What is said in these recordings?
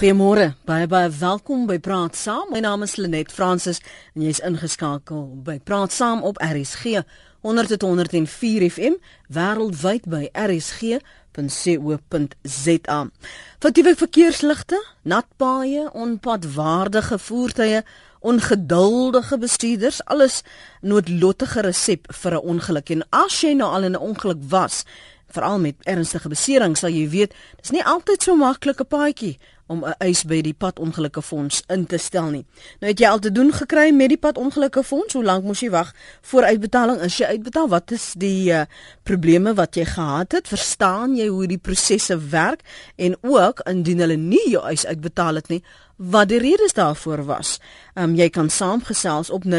Goeiemôre. Baie baie welkom by Praat Saam. My naam is Lenet Fransis en jy's ingeskakel by Praat Saam op RSG 100.104 FM wêreldwyd by rsg.co.za. Fatiewe verkeersligte, nat paaie, onpadwaardige voertuie, ongeduldige bestuurders, alles noodlottige resep vir 'n ongeluk. En as jy nou al in 'n ongeluk was, veral met ernstige beserings, sal jy weet, dis nie altyd so maklik 'n paadjie om 'n eis by die padongelukke fonds in te stel nie. Nou het jy al te doen gekry met die padongelukke fonds? Hoe lank moes jy wag voor uitbetaling? Is jy uitbetaal? Wat is die uh, probleme wat jy gehad het? Verstaan jy hoe die prosesse werk en ook indien hulle nie jou eis uitbetaal het nie, wat die redes daarvoor was? Ehm um, jy kan saamgesels op 0891104553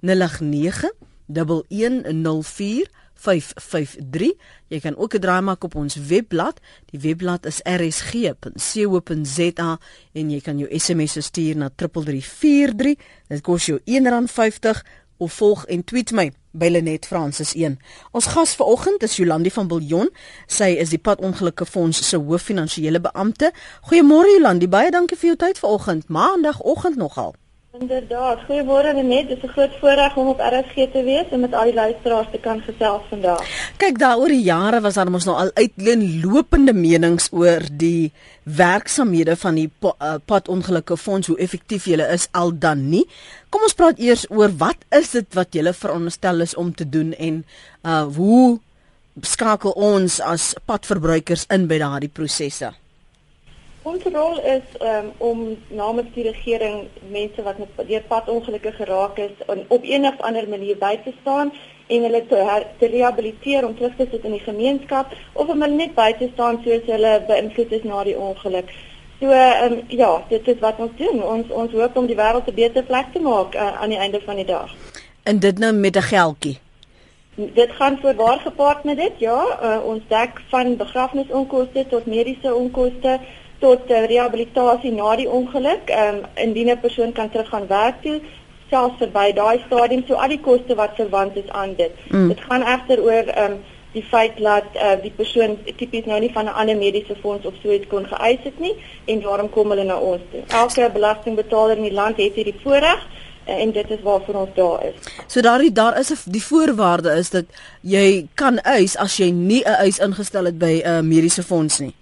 0891 1104 553. Jy kan ook 'n draai maak op ons webblad. Die webblad is rsg.co.za en jy kan jou SMS stuur na 3343. Dit kos jou R1.50 of volg en tweet my by Lenet Francis 1. Ons gas vanoggend is Jolandi van Biljon. Sy is die Padongelukke Fonds se hooffinansiële beampte. Goeiemôre Jolandi, baie dankie vir jou tyd vanoggend. Maandagoggend nogal. Inderdaad, goeiemôre net. Dit is 'n groot voorreg om op RSG te wees en met al die luisteraars te kan gesels vandag. Kyk, daar oor die jare was daar mos nou al uitlopende menings oor die werksamehede van die uh, padongelukke fonds, hoe effektief hulle is al dan nie. Kom ons praat eers oor wat is dit wat julle veronderstel is om te doen en uh hoe skakel ons as padverbruikers in by daardie prosesse? Ons rol is um, om namens die regering mense wat met deur padongelukke geraak is on, op enige ander manier by te staan en hulle te, te rehabiliteer om terug te sit in die gemeenskap of om hulle net by te staan soos hulle beïnvloed is na die ongeluk. So um, ja, dit is wat ons doen. Ons ons hoop om die wêreld 'n beter plek te maak uh, aan die einde van die dag. En dit nou met 'n geldjie. Dit gaan voorwaar gepaard met dit. Ja, uh, ons dek van begrafnisonkoste tot mediese onkoste tot uh, rehabilitasie na die ongeluk. Ehm um, indien 'n persoon kan teruggaan werk toe, selfs verby daai stadium, so al die koste wat verwant is aan dit. Mm. Dit gaan egter oor ehm um, die feit dat uh, die persoon tipies nou nie van 'n ander mediese fonds of so iets kon geëis het nie en daarom kom hulle na ons toe. Elke belastingbetaler in die land het hierdie voorreg uh, en dit is waarvoor ons daar is. So daardie daar is 'n die voorwaarde is dat jy kan eis as jy nie 'n eis ingestel het by 'n uh, mediese fonds nie.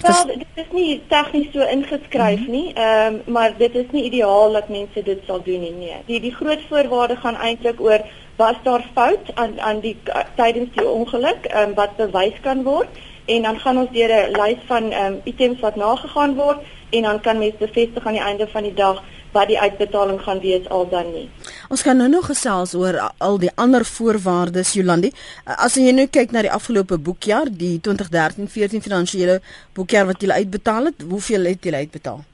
Wel, dit is nie tegnies so ingeskryf mhm. nie, ehm um, maar dit is nie ideaal dat mense dit sal doen nie. Nee. Die die groot voorwaarde gaan eintlik oor was daar fout aan aan die tydens die ongeluk, ehm um, wat bewys kan word en dan gaan ons deur 'n lys van ehm um, items wat nagegaan word en dan kan mense bevestig aan die einde van die dag wat die uitbetaling gaan wees al dan nie. Ons gaan nou nog gesels oor al die ander voorwaardes Jolandi. As jy nou kyk na die afgelope boekjaar, die 2013-14 finansiële boekjaar wat jy uitbetaal het, hoeveel het jy uitbetaal?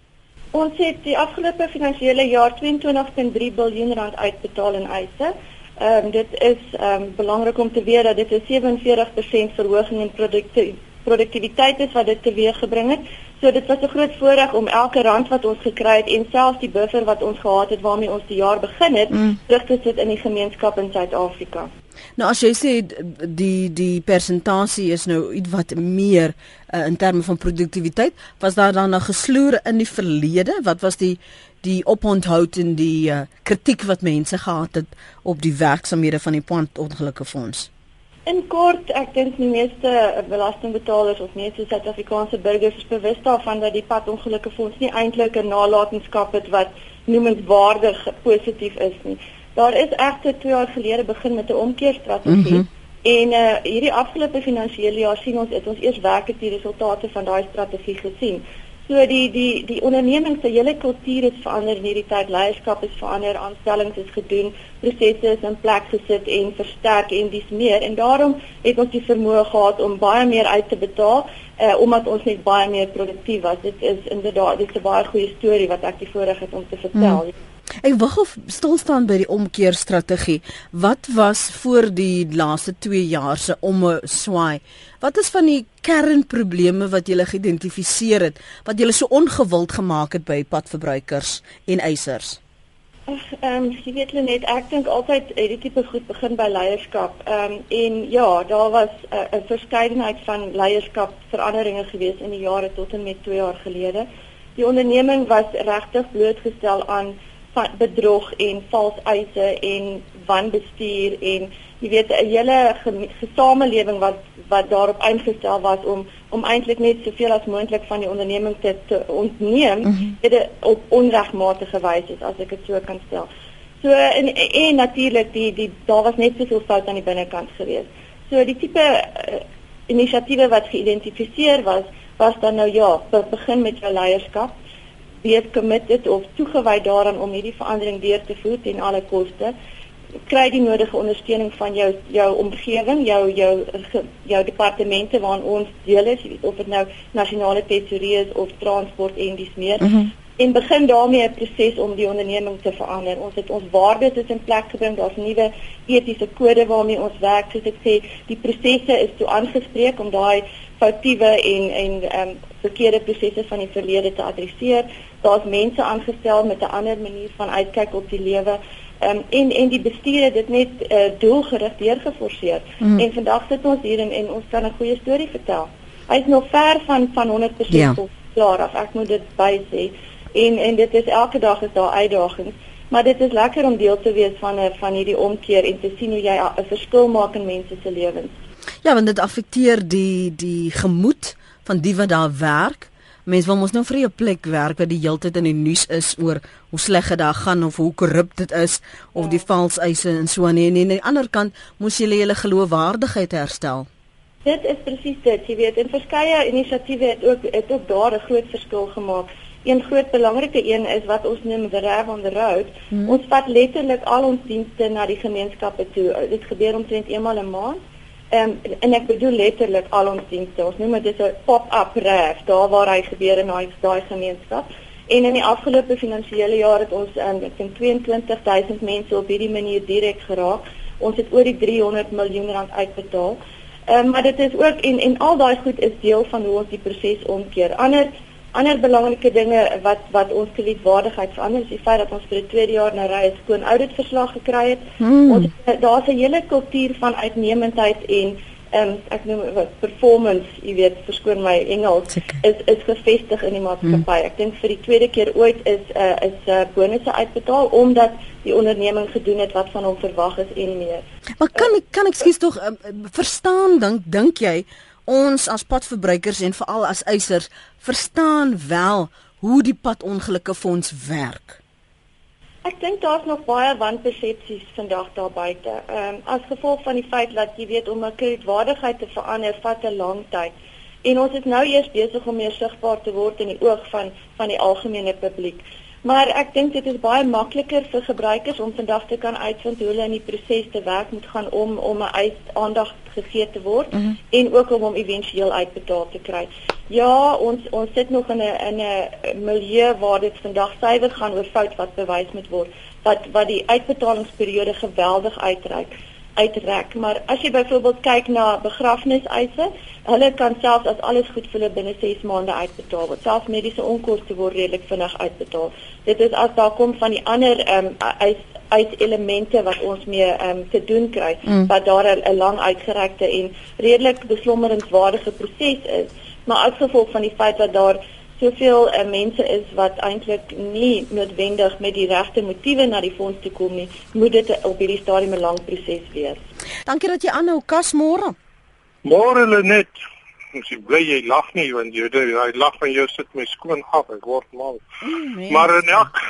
Ons het die afgelope finansiële jaar 22.3 miljard rand uitbetaal in eise. Ehm um, dit is ehm um, belangrik om te weet dat dit 'n 47% verhoging in produkte produktiwiteit is wat dit teweeggebring het. So dit was 'n groot voorreg om elke rand wat ons gekry het en selfs die buffer wat ons gehad het waarmee ons die jaar begin het, mm. terug te sit in die gemeenskap in Suid-Afrika. Nou as jy sê die die persentasie is nou iets wat meer uh, in terme van produktiwiteit, was daar dan 'n gesloer in die verlede? Wat was die die oponthoud en die uh, kritiek wat mense gehad het op die werksamehede van die Pont Ongelukke Fonds? In kort, ek dink die meeste belastingbetalers of meeste Suid-Afrikaanse burgers is bewus daarvan dat die padongelukke fonds nie eintlik 'n nalatenskap het wat noemenswaardig positief is nie. Daar is egter 2 jaar gelede begin met 'n omkeerstrategie mm -hmm. en uh, hierdie afgelope finansiële jaar sien ons het ons eers werklik die resultate van daai strategie gesien. So die die die onderneming se hele kultuur het verander in hierdie tyd. Leierskap is verander, aanstellings is gedoen, prosesse is in plek gesit en versterk en dis meer. En daarom het ons die vermoë gehad om baie meer uit te betaal uh, omdat ons net baie meer produktief was. Dit is inderdaad dit is 'n baie goeie storie wat ek die voorreg het om te vertel. Hmm. Ek wou of stil staan by die omkeerstrategie. Wat was voor die laaste 2 jaar se omswaai? Wat is van die kernprobleme wat julle geïdentifiseer het wat julle so ongewild gemaak het by padverbruikers en eisers? Ag, ehm um, jy weet net ek dink altyd hierdie tipe goed begin by leierskap. Ehm um, en ja, daar was 'n uh, verskeidenheid van leierskapveranderinge gewees in die jare tot en met 2 jaar gelede. Die onderneming was regtig blootgestel aan bedrog en vals eise en wanbestuur en jy weet 'n hele gesamelewing wat wat daarop ingestel was om om eintlik net soveel as moontlik van die onderneming te, te ontneem mm -hmm. dit op onregmatige wyse as ek dit so kan stel. So en en natuurlik die die daar was net soveel fout aan die binnekant gewees. So die tipe uh, inisiatiewe wat geïdentifiseer was was dan nou ja, begin met jou leierskap wees committed of toegewy daaraan om hierdie verandering deur te voer ten alle koste kry die nodige ondersteuning van jou jou omgewing, jou jou jou departemente waaraan ons deel is, of dit nou nasionale tesourier is of transport en dis meer. Mm -hmm. En begin daarmee 'n proses om die onderneming te verander. Ons het ons waardes is in plek gebring, daar's nuwe etiese kode waarmee ons werk. Soos ek sê, die prosesse is toe aangespreek om daai foutiewe en en ehm um, verkeerde prosesse van die verlede te adresseer. Daar's mense aangestel met 'n ander manier van uitkyk op die lewe. Um, en en die bestuur het dit net uh, doelgerig deurgeforseer. Mm. En vandag sit ons hier en, en ons kan 'n goeie storie vertel. Hy is nog ver van van 100% ja. klaar af. Ek moet dit by sê. En en dit is elke dag is daar uitdagings, maar dit is lekker om deel te wees van 'n van hierdie omkeer en te sien hoe jy 'n verskil maak in mense se lewens. Ja, want dit affekteer die die gemoed van die wat daar werk. Mense wil mos nou vir 'n plek werk wat die heeltyd in die nuus is oor hoe sleg dit daar gaan of hoe korrup dit is of die vals eise en so aan en aan die ander kant moes jy hulle geloofwaardigheid herstel. Dit is presies dit. Jy weet, en verskeie inisiatiewe het ook het ook daar 'n groot verskil gemaak. Een groot belangrike een is wat ons noem the rev on the road. Hmm. Ons vat letterlik al ons dienste na die gemeenskappe toe. Dit gebeur omtrent eenmal 'n maand. Ehm um, en ek bedoel letterlik al ons dienste. Ons noem dit 'n pop-up ref, daar waar hy gebeur in daai daai gemeenskap. En in die afgelope finansiële jaar het ons um, ek dink 22000 mense op hierdie manier direk geraak. Ons het oor die 300 miljoen rand uitbetaal. Ehm um, maar dit is ook en en al daai goed is deel van hoe ons die proses omkeer. Ander ander belangrike dinge wat wat ons kredietwaardigheid verander is die feit dat ons vir die tweede jaar na ry 'n skoon auditverslag gekry het. Hmm. Ons daar's 'n hele kultuur van uitnemendheid en ehm um, ek noem wat performance, jy weet, verskoon my Engels, is is gevestig in die maatskappy. Hmm. Ek dink vir die tweede keer ooit is 'n uh, is 'n uh, bonusse uitbetaal omdat die onderneming gedoen het wat van hom verwag is en meer. Maar kan ek kan ek skuis tog uh, verstaan dink dink jy ons as padverbruikers en veral as eisers verstaan wel hoe die padongelukke fonds werk. Ek dink daar's nog baie wanpersepsies vandag daar buite. Ehm um, as gevolg van die feit dat jy weet om 'n kredietwaardigheid te verander vat 'n lang tyd. En ons is nou eers besig om meer sigbaar te word in die oog van van die algemene publiek. Maar ek dink dit is baie makliker vir gebruikers om vandag te kan uitvind hoe hulle in die proses te werk moet gaan om om 'n aandag gegee te word mm -hmm. en ook om hom éventueel uitbetaal te kry. Ja, ons ons sit nog in 'n in 'n milieu waar dit vandag suiwer gaan oor fout wat bewys moet word wat wat die uitbetalingsperiode geweldig uitreik uitrek. Maar as jy byvoorbeeld kyk na begrafniseise, hulle kan selfs as alles goed vir hulle binne 6 maande uitbetaal word. Selfs mediese onkoste word redelik vinnig uitbetaal. Dit is as daar kom van die ander ehm um, eis uit elemente wat ons mee ehm um, te doen kry mm. wat daar 'n lang uitgerekte en redelik beslommerenswaardige proses is. Maar as gevolg van die feit dat daar soveel uh, mense is wat eintlik nie noodwendig met die regte motiewe na die fonds toe kom nie, moet dit op hierdie stadium 'n lang proses wees. Dankie dat jy aanhou kas môre. Môre Lenet. Ek sê bly jy lag nie want jy jy lag van jou sit my skoon af. Ek word mal. Mm, nee. Maar in elk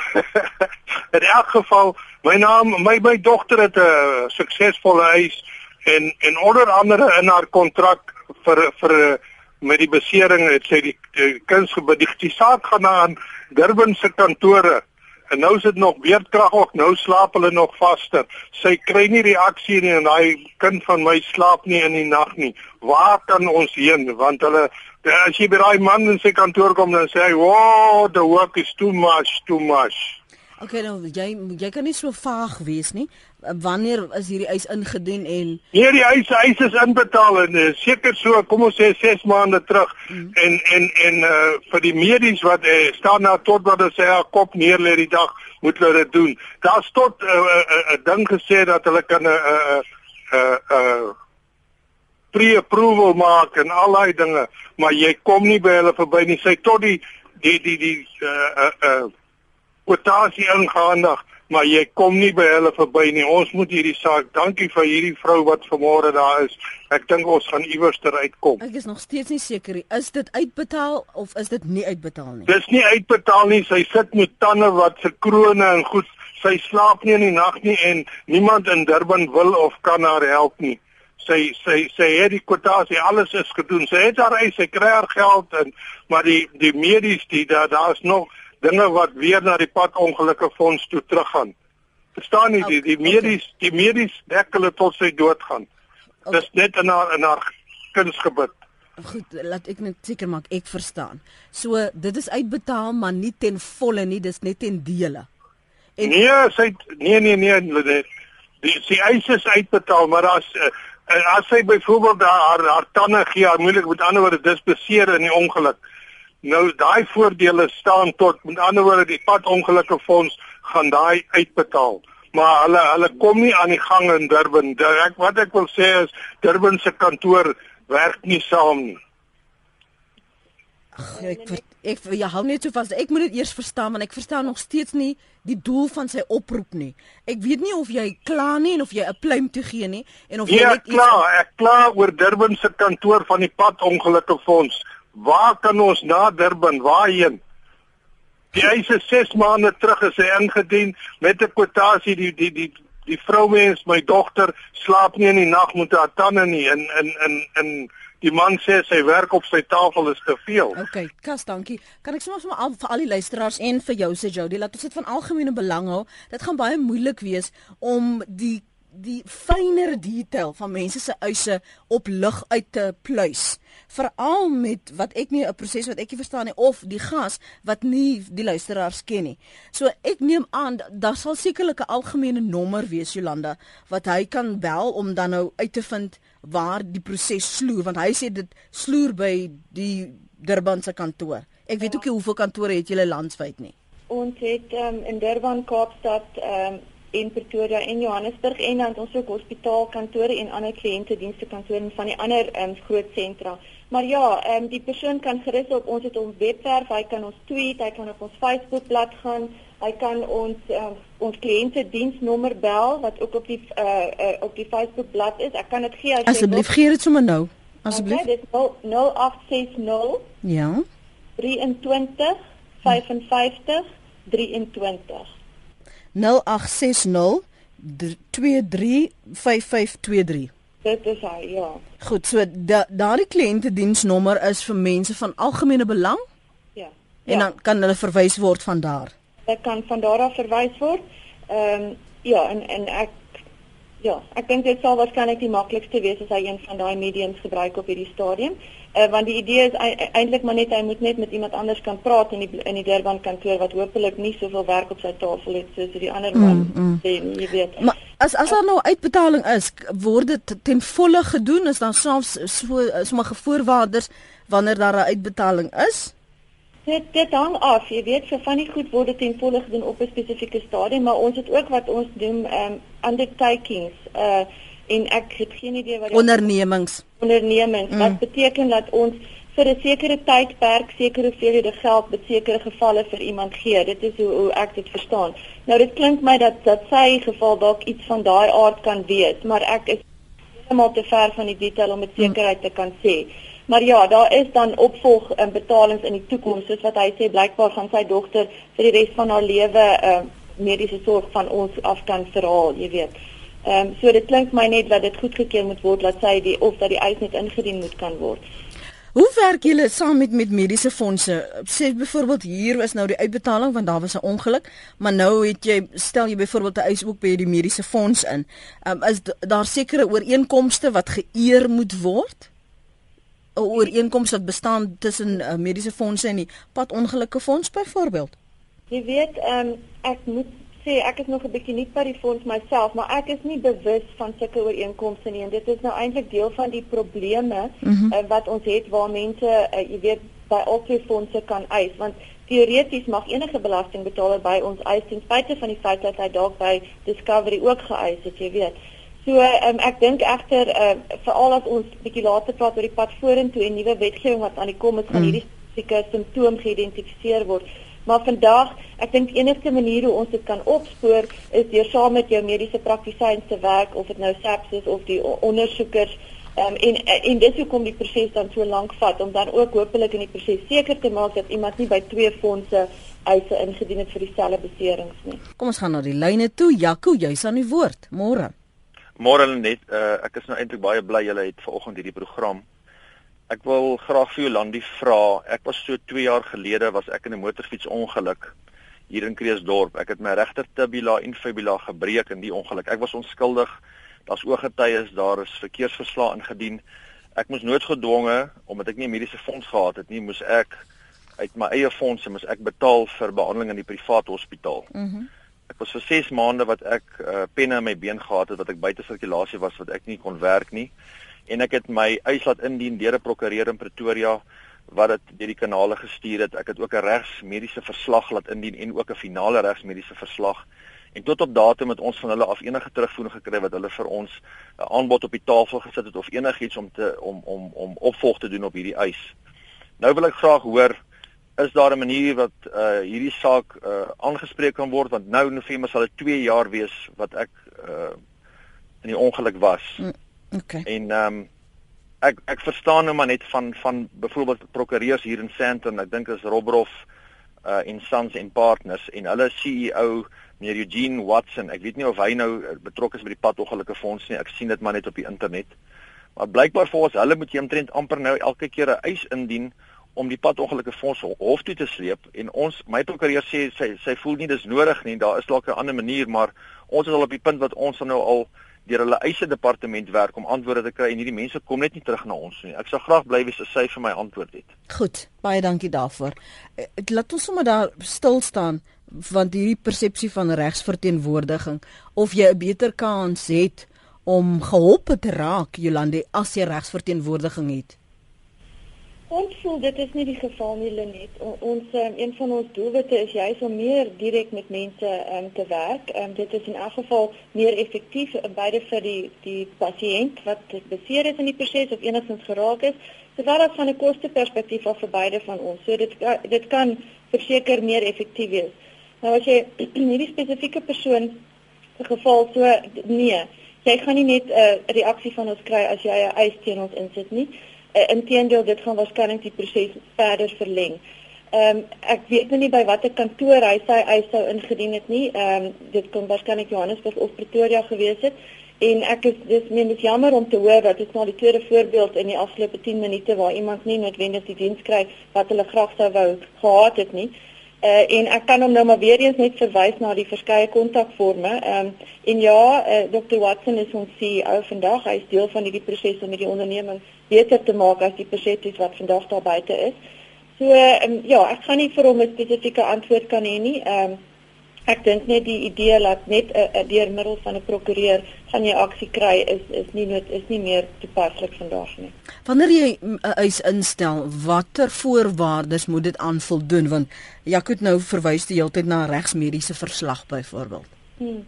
in elk geval, my naam my my dogter het 'n suksesvolle huis en en onder andere in haar kontrak vir vir met die besering het sy die, die kunsgebied die, die saak gaan aan Durban se kantore. En nou is dit nog beerdkrag ook. Nou slaap hulle nog vaster. Sy kry nie reaksie nie en daai kind van my slaap nie in die nag nie. Waar kan ons heen? Want hulle as jy by daai man in sy kantoor kom dan sê hy wow the work is too much too much. Okay, nou jy jy kan nie so vaag wees nie. Wanneer is hierdie eis ingedien en Nee, die eis eis is inbetaal en uh, seker so, kom ons sê 6 maande terug mm. en en en uh, vir die medies wat uh, staan nou tot wat hulle sê haar kop neer lê die dag moet hulle dit doen. Daar's tot 'n uh, uh, uh, uh, ding gesê dat hulle kan 'n 'n 'n pre-approval maak en al daai dinge, maar jy kom nie by hulle verby nie. Sy tot die die die die uh uh, uh kwotasie ingehandig, maar jy kom nie by hulle verby nie. Ons moet hierdie saak. Dankie vir hierdie vrou wat vanmôre daar is. Ek dink ons gaan iewers ter uitkom. Ek is nog steeds nie seker nie. Is dit uitbetaal of is dit nie uitbetaal nie? Dis nie uitbetaal nie. Sy sit met tande wat se krone en goed. Sy slaap nie in die nag nie en niemand in Durban wil of kan haar help nie sy sy sy het die kwotasie alles is gedoen. Sy het haar eis, sy kry haar geld en maar die die medies die daar daar's nog dinge wat weer na die pad ongelukke fonds toe teruggaan. Verstaan nie die die medies die medies dek hulle tot sy dood gaan. Dis net in haar in haar kunsgebit. Goed, laat ek net seker maak ek verstaan. So dit is uitbetaal maar nie ten volle nie, dis net ten dele. En Nee, sy nee nee nee, nee die sy eis is uitbetaal, maar daar's uh, En as sy byvoorbeeld haar haar tande gee, haar moeilik met ander woorde dis beseer in die ongeluk. Nou daai voordele staan tot met ander woorde die padongelukke fonds gaan daai uitbetaal. Maar hulle hulle kom nie aan die gang in Durban. Ek wat ek wil sê is Durban se kantoor werk nie saam nie. Ach, ek ver, ek ja, hou net so vas. Ek moet dit eers verstaan want ek verstaan nog steeds nie die doel van sy oproep nie. Ek weet nie of jy kla nie en of jy 'n pluim toe gee nie en of jy ja, net kla, iets... ek kla oor Durban se kantoor van die pad ongelukke fonds. Waar kan ons na Durban waarheen? Die eise 6 maande terug is hy ingedien met 'n kwotasie die die die die vroumens, my dogter slaap nie in die nag met haar tande nie in in in in Die man sê sy werk op sy tafel is te veel. OK, Kas, dankie. Kan ek sommer al vir al die luisteraars en vir jou sê Jody, laat ons dit van algemene belang hou. Dit gaan baie moeilik wees om die die fynere detail van mense se eise op lig uit te pluis. Veral met wat ek nie 'n proses wat ek nie verstaan nie of die gas wat nie die luisteraars ken nie. So ek neem aan daar sal sekerlik 'n algemene nommer wees Jolanda wat hy kan bel om dan nou uit te vind waar die proses sloer want hy sê dit sloer by die Durban se kantoor. Ek weet ja. ook nie hoeveel kantore het julle landwyd nie. Ons het um, in Durban, Kaapstad, um, in Pretoria en Johannesburg en dan ons ook hospitaalkantore en ander kliëntedienste kantore van die ander um, groot sentra. Maar ja, um, die persoon kan gerus op ons het ons webwerf, hy kan ons tweet, hy kan op ons Facebookblad gaan. Hy kan ons uh, ons kliënte diensnommer bel wat ook op die uh, uh, op die Facebook bladsy is. Ek kan dit gee as Asseblief gee dit sommer nou. Asseblief. Okay, dit is 0860 Ja. 23 55 23. 0860 235523. Dit is hy, ja. Goed, so daardie kliënte diensnommer is vir mense van algemene belang? Ja. En ja. dan kan hulle verwys word van daar. Dit kan van daar af verwys word. Ehm um, ja, en en ek ja, ek dink dit sal waarskynlik die maklikste wees as hy een van daai mediums gebruik op hierdie stadium. Uh, want die idee is eintlik maar net hy moet net met iemand anders kan praat in die in die Durban kantoor wat hopelik nie soveel werk op sy tafel het soos die ander man mm, mm. sê, jy weet. Maar as as daar nou uitbetaling is, word dit ten volle gedoen is dan selfs so sommige voorwaardes wanneer daar 'n uitbetaling is? Dit dit hang af, jy weet, vir van die goed word dit ten volle gedoen op 'n spesifieke stadium, maar ons het ook wat ons doen um undertakings uh en ek het geen idee wat ondernemings ondernemings mm. wat beteken dat ons vir 'n sekere tydperk sekere hoeveelhede geld met sekere gevalle vir iemand gee. Dit is hoe hoe ek dit verstaan. Nou dit klink my dat dat sy geval dalk iets van daai aard kan wees, maar ek is heeltemal te ver van die detail om met mm. sekerheid te kan sê. Maar ja, daar is dan opvolg en uh, betalings in die toekoms soos wat hy sê blykbaar van sy dogter vir die res van haar lewe uh, mediese sorg van ons af kan verhaal, jy weet. Ehm um, so dit klink my net dat dit goedgekeur moet word dat sy die of dat die eis net ingedien moet kan word. Hoe werk julle saam met met mediese fondse? Sê byvoorbeeld hier is nou die uitbetaling want daar was 'n ongeluk, maar nou het jy stel jy byvoorbeeld 'n eis ook by die mediese fonds in. Ehm um, is daar sekere ooreenkomste wat geëer moet word? 'n ooreenkoms wat bestaan tussen uh, mediese fondse en die padongelukke fonds byvoorbeeld? Jy weet, ehm um, ek moet sê ek is nog 'n bietjie nie by die fonds myself, maar ek is nie bewus van sulke ooreenkomste nie en dit is nou eintlik deel van die probleme mm -hmm. uh, wat ons het waar mense uh, jy weet by albei fondse kan eis want teoreties mag enige belastingbetaler by ons eis ten spyte van die feit dat hy dalk by Discovery ook geëis het, jy weet. So um, ek dink egter uh, veral as ons bietjie later praat oor die pad vorentoe en nuwe wetgewing wat aan die kom is, gaan mm. hierdie spesifieke simptoom geïdentifiseer word. Maar vandag, ek dink enigste manier hoe ons dit kan opspoor is deur saam met jou mediese praktisyns te werk of dit nou SAPS is of die ondersoekers um, en en dis hoekom die proses dan so lank vat om dan ook hopelik in die proses seker te maak dat iemand nie by twee fondse eise ingedien het vir dieselfde beserings nie. Kom ons gaan na die lyne toe. Jaco, jy's aan die woord. Môre. Môre net, uh, ek is nou eintlik baie bly julle het vanoggend hierdie program. Ek wil graag vir Jolandi vra. Ek was so 2 jaar gelede was ek in 'n motorfietsongeluk hier in Kreeusdorp. Ek het my regter tibula en fibula gebreek in die ongeluk. Ek was onskuldig. Daar's ooggetuies, daar is verkeersverslae ingedien. Ek moes noodgedwonge omdat ek nie 'n mediese fonds gehad het nie, moes ek uit my eie fondse moes ek betaal vir behandeling in die private hospitaal. Mhm. Mm ek was vir 6 maande wat ek uh, penne in my been gehad het wat ek buite sirkulasie was wat ek nie kon werk nie en ek het my eis laat indien deur 'n prokureur in Pretoria wat dit deur die kanale gestuur het. Ek het ook 'n regsmediese verslag laat indien en ook 'n finale regsmediese verslag. En tot op datum het ons van hulle af enige terugvoering gekry wat hulle vir ons 'n aanbod op die tafel gesit het of enigiets om te om om om opvolg te doen op hierdie eis. Nou wil ek graag hoor is daar 'n manier wat uh hierdie saak uh aangespreek kan word want nou November sal dit 2 jaar wees wat ek uh in die ongeluk was. Mm. Okay. En ehm um, ek ek verstaan nou maar net van van byvoorbeeld prokureurs hier in Sandton, ek dink is Robroff uh en Sons en Partners en hulle CEO meneer Eugene Watson. Ek weet nie of hy nou betrokke is by die padongelukke fonds nie. Ek sien dit maar net op die internet. Maar blykbaar volgens hulle moet jy omtrent amper nou elke keer 'n eis indien om die padongelukke fonds hof toe te sleep en ons my prokureur sê sy sy voel nie dis nodig nie. Daar is dalk 'n ander manier, maar ons is al op die punt wat ons nou al deur hulle eie departement werk om antwoorde te kry en hierdie mense kom net nie terug na ons nie. Ek sou graag bly wees as sy vir my antwoord het. Goed, baie dankie daarvoor. Eh, laat ons sommer daar stil staan want hierdie persepsie van regsverteenwoordiging of jy 'n beter kans het om gehelp te raak Jolande as jy regsverteenwoordiging het. Ons voel dit is nie die geval nie Lenet. Ons um, een van ons doelwitte is juis om meer direk met mense um, te werk. Um, dit is in elk geval meer effektief uh, beide vir die die pasiënt wat beseer is in die proses of enigstens geraak is, sowel as van 'n kosteperspektief af vir beide van ons. So dit dit kan verseker meer effektief wees. Nou as jy hierdie spesifieke persoon se geval so nee, jy gaan nie net 'n uh, reaksie van ons kry as jy 'n eis teen ons insit nie. Uh, Inteendeel dit gaan waarskynlik die proses verder verleng. Ehm um, ek weet nou nie by watter kantoor hy sy eis sou ingedien het nie. Ehm um, dit kon waarskynlik Johannesburg of Pretoria gewees het. En ek is dis meen dis jammer om te hoor dat dit nou die tweede voorbeeld in die afgelope 10 minute waar iemand nie noodwendig die diens kry wat hulle graag sou wou gehad het nie. Uh, en ek kan hom nou maar weer eens net verwys na die verskeie kontakforme. Ehm um, en ja, uh, eh, Dr Watson is ons CEO vandag. Hy is deel van hierdie proses om met die onderneming beter te maak as die persepsies wat vandag daar buite is. So ehm um, ja, ek gaan nie vir hom 'n spesifieke antwoord kan hê nie. Ehm um, ek dink net die idee dat net 'n uh, deur middel van 'n prokureur gaan jy aksie kry is is nie nood is nie meer toepaslik vandag nie. Wanneer jy 'n eis instel, watter voorwaardes moet dit aan voldoen want het nou verwys die hele tyd na regsmediese verslag byvoorbeeld. Hmm.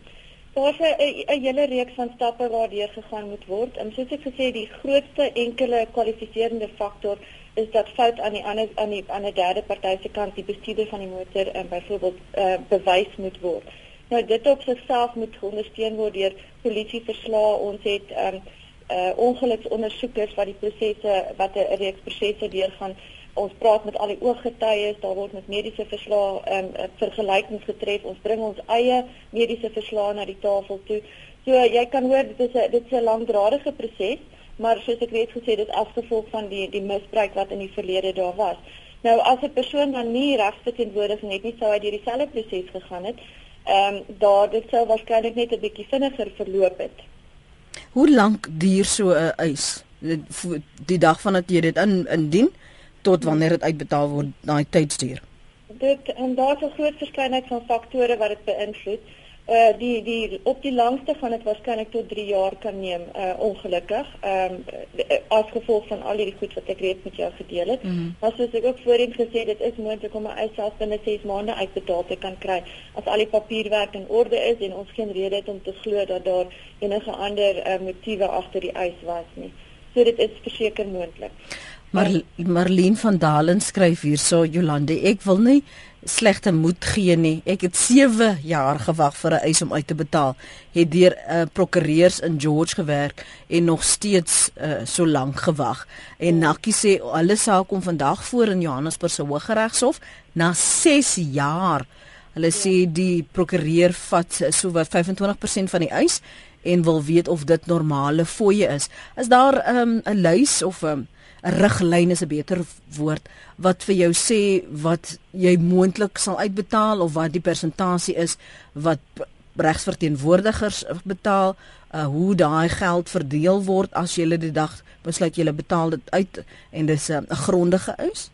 Daar's 'n hele reeks van stappe waardeur gegaan moet word. En soos ek gesê, die grootste enkele kwalifiserende faktor is dat fout aan die ander aan die aan 'n derde party se kant die bestuurder van die motor en byvoorbeeld uh, bewys moet word. Nou dit op sigself moet ondersteun word deur polisieverslae. Ons het um uh ongeluksondersoekers wat die prosesse wat 'n reeks prosesse deurgaan. Ons praat met al die ooggetuies, daar word met mediese verslae um vergelykings getref. Ons bring ons eie mediese verslae na die tafel toe. So jy kan hoor dit is 'n dit is 'n langdradige proses maar soos ek reeds gesê dit as gevolg van die die misbruik wat in die verlede daar was. Nou as 'n persoon dan nie regsverteenwoordiging het nie, sou hy deur dieselfde proses gegaan het. Ehm um, daar dit sou waarskynlik net 'n bietjie vinniger verloop het. Hoe lank duur so 'n eis? Die, dag van dat jy dit in indien tot wanneer dit uitbetaal word, daai tydstuur. Dit en daar's 'n groot verskeidenheid van faktore wat dit beïnvloed. Uh die die op die langste gaan dit waarskynlik tot 3 jaar kan neem uh ongelukkig. Ehm um, as gevolg van al hierdie goed wat ek reeds met jou gedeel het. Mm -hmm. Maar soos ek ook voorheen gesê het, dit is moontlik om 'n eis self binne 6 maande uitbetaal te kan kry as al die papierwerk in orde is en ons geen rede het om te glo dat daar enige ander uh, motiewe agter die eis was nie. So dit is verseker moontlik. Maar Marlene van Dalen skryf hierso Jolande, ek wil nie slegte moed gee nie. Ek het 7 jaar gewag vir 'n eis om uit te betaal. Het deur 'n uh, prokureurs in George gewerk en nog steeds uh, so lank gewag. En Nakkie sê alle saak kom vandag voor in Johannesburg se Hooggeregshof na 6 jaar. Hulle sê die prokureur vat so wat 25% van die eis en wil weet of dit normale fooie is. Is daar ehm, 'n um, lys of 'n um, 'n riglyn is 'n beter woord wat vir jou sê wat jy moontlik sal uitbetaal of wat die persentasie is wat regsverteenwoordigers betaal, uh, hoe daai geld verdeel word as jy die dag besluit jy betaal dit uit en dis uh, 'n uh, grondige eis?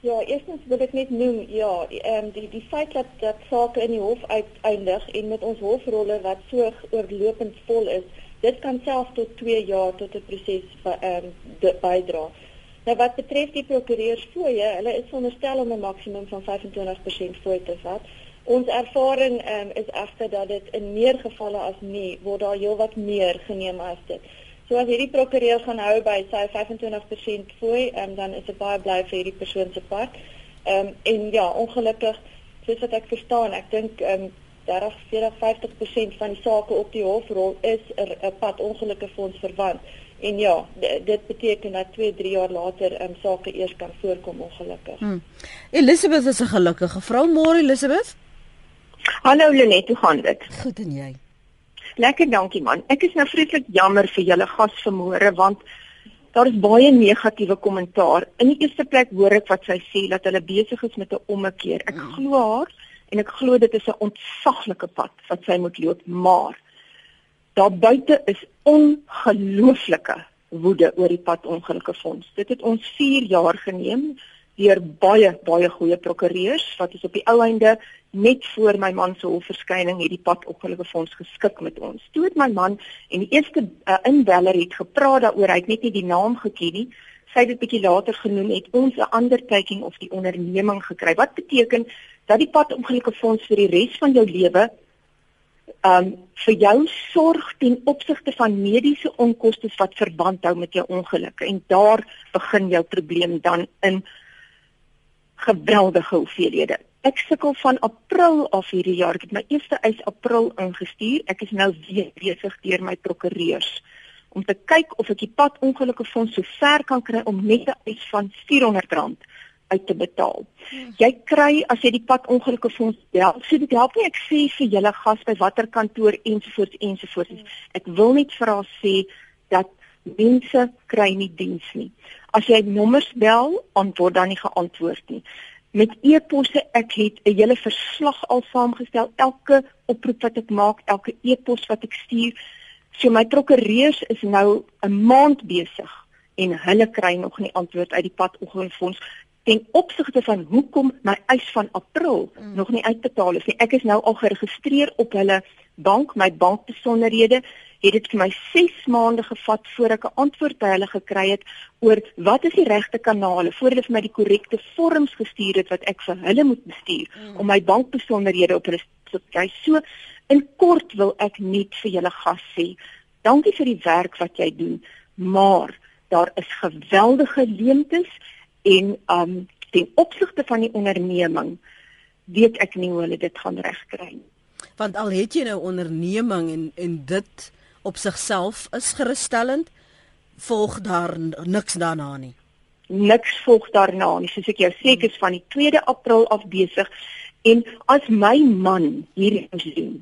Ja, eerstens wil ek net noem, ja, ehm um, die die feit dat dat sake in die hof uiteindig en met ons hofrolle wat so oorlopend vol is, dit kan self tot 2 jaar tot 'n proses ehm um, bydra. Nou wat betref die prokureursfooie, hulle is veronderstel om 'n maksimum van 25% fooi te vat. Ons ervaring ehm um, is egter dat dit in meer gevalle as nie word daar heelwat meer geneem as dit. So as hierdie prokureur gaan hou by sy 25% fooi, ehm um, dan is dit baie bly vir hierdie persoon se part. Ehm um, en ja, ongelukkig soos wat ek verstaan, ek dink ehm um, 30, 40, 50% van die sake op die hofrol is 'n pad ongelukkefonds verwant. En ja, dit beteken dat 2, 3 jaar later 'n um, sake eers kan voorkom ongelukkig. Hmm. Elizabeth is 'n gelukkige vrou, môre Elizabeth. Hallo Lenet, hoe gaan dit? Goed en jy? Lekker, dankie man. Ek is nou vreeslik jammer vir julle gas vanmôre want daar is baie negatiewe kommentaar. In die eerste plek hoor ek wat sy sê dat hulle besig is met 'n ommekeer. Ek hmm. glo haar en ek glo dit is 'n ontsaglike pad wat sy moet loop, maar daar buite is ongelooflike woede oor die pad ongelukkige fonds. Dit het ons 4 jaar geneem deur baie baie goeie prokureurs wat is op die ou einde net voor my man se hofverskyning het die pad ongelukkige fonds geskik met ons. Toe het my man en die eerste uh, inweller het gepraat daaroor, hy het net nie die naam geken nie. Sy het dit bietjie later genoem het ons 'n ander kyking of die onderneming gekry. Wat beteken dat die pad ongelukkige fonds vir die res van jou lewe um vir jou sorg ten opsigte van mediese onkoste wat verband hou met jou ongelukke en daar begin jou probleem dan in geweldige hoeveelhede. Ek sukkel van April af hierdie jaar. Ek het my eerste eis April ingestuur. Ek is nou weer besig deur my prokureurs om te kyk of ek die pad ongelukkige fonds so ver kan kry om net 'n eis van R400 uit te betaal. Hmm. Jy kry as jy die pad ongelukkige fonds bel, so dit help nie ek sê vir julle gas by watter kantoor ensovoorts ensovoorts. Hmm. Ek wil net vir haar sê dat mense kry nie diens nie. As jy nommers bel, antwoord dan nie geantwoord nie. Met e-posse ek het 'n hele verslag al saamgestel, elke oproep wat ek maak, elke e-pos wat ek stuur. So my prokureurs is nou 'n maand besig en hulle kry nog nie antwoord uit die pad ongelukkige fonds ten opsigte van hoekom my eis van April mm. nog nie uitbetaal is nie. Ek is nou al geregistreer op hulle bank, my bankbesonderhede het dit vir my 6 maande gevat voor ek 'n antwoord by hulle gekry het oor wat is die regte kanale voor hulle vir my die korrekte vorms gestuur het wat ek vir hulle moet bestuur mm. om my bankbesonderhede op hulle te kry. So in kort wil ek net vir julle gas sê, dankie vir die werk wat jy doen, maar daar is geweldige leemtes en um ten opsigte van die onderneming weet ek nie hoe hulle dit gaan regkry nie. Want al het jy nou onderneming en en dit op sigself is gerusstellend, volg daar niks daarna nie. Niks volg daarna nie. Soos ek jou sê, ek is van die 2de April af besig en as my man hierdie moet doen,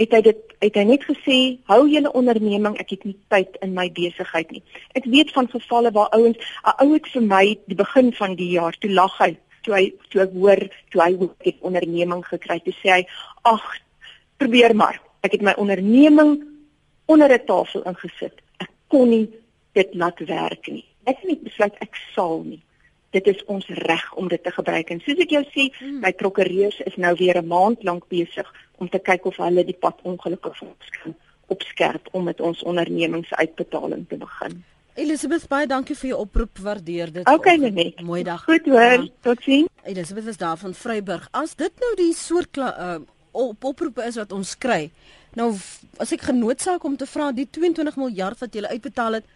het hy dit het hy net gesê hou julle onderneming ek het nie tyd in my besigheid nie. Ek weet van gevalle waar ouens 'n ou het vir my die begin van die jaar toe lag hy toe hy toe ek hoor toe hy ook 'n onderneming gekry het toe sê hy ag probeer maar. Ek het my onderneming onder 'n tafel ingesit. Ek kon nie dit laat werk nie. Ek het net besluit ek sal nie. Dit is ons reg om dit te gebruik. En soos ek jou sê hmm. my prokureurs is nou weer 'n maand lank besig om te kyk of hulle die padongelukke fonds kan opskerp om met ons ondernemingsuitbetaling te begin. Elisabeth baie dankie vir jou oproep, waardeer dit. Okay, net. Mooi dag. Goed hoor. Totsiens. Elisabeth is daar van Vryburg. As dit nou die soort uh, op oproepe is wat ons kry. Nou as ek genootsaak om te vra die 22 miljard wat jy uitbetaal het,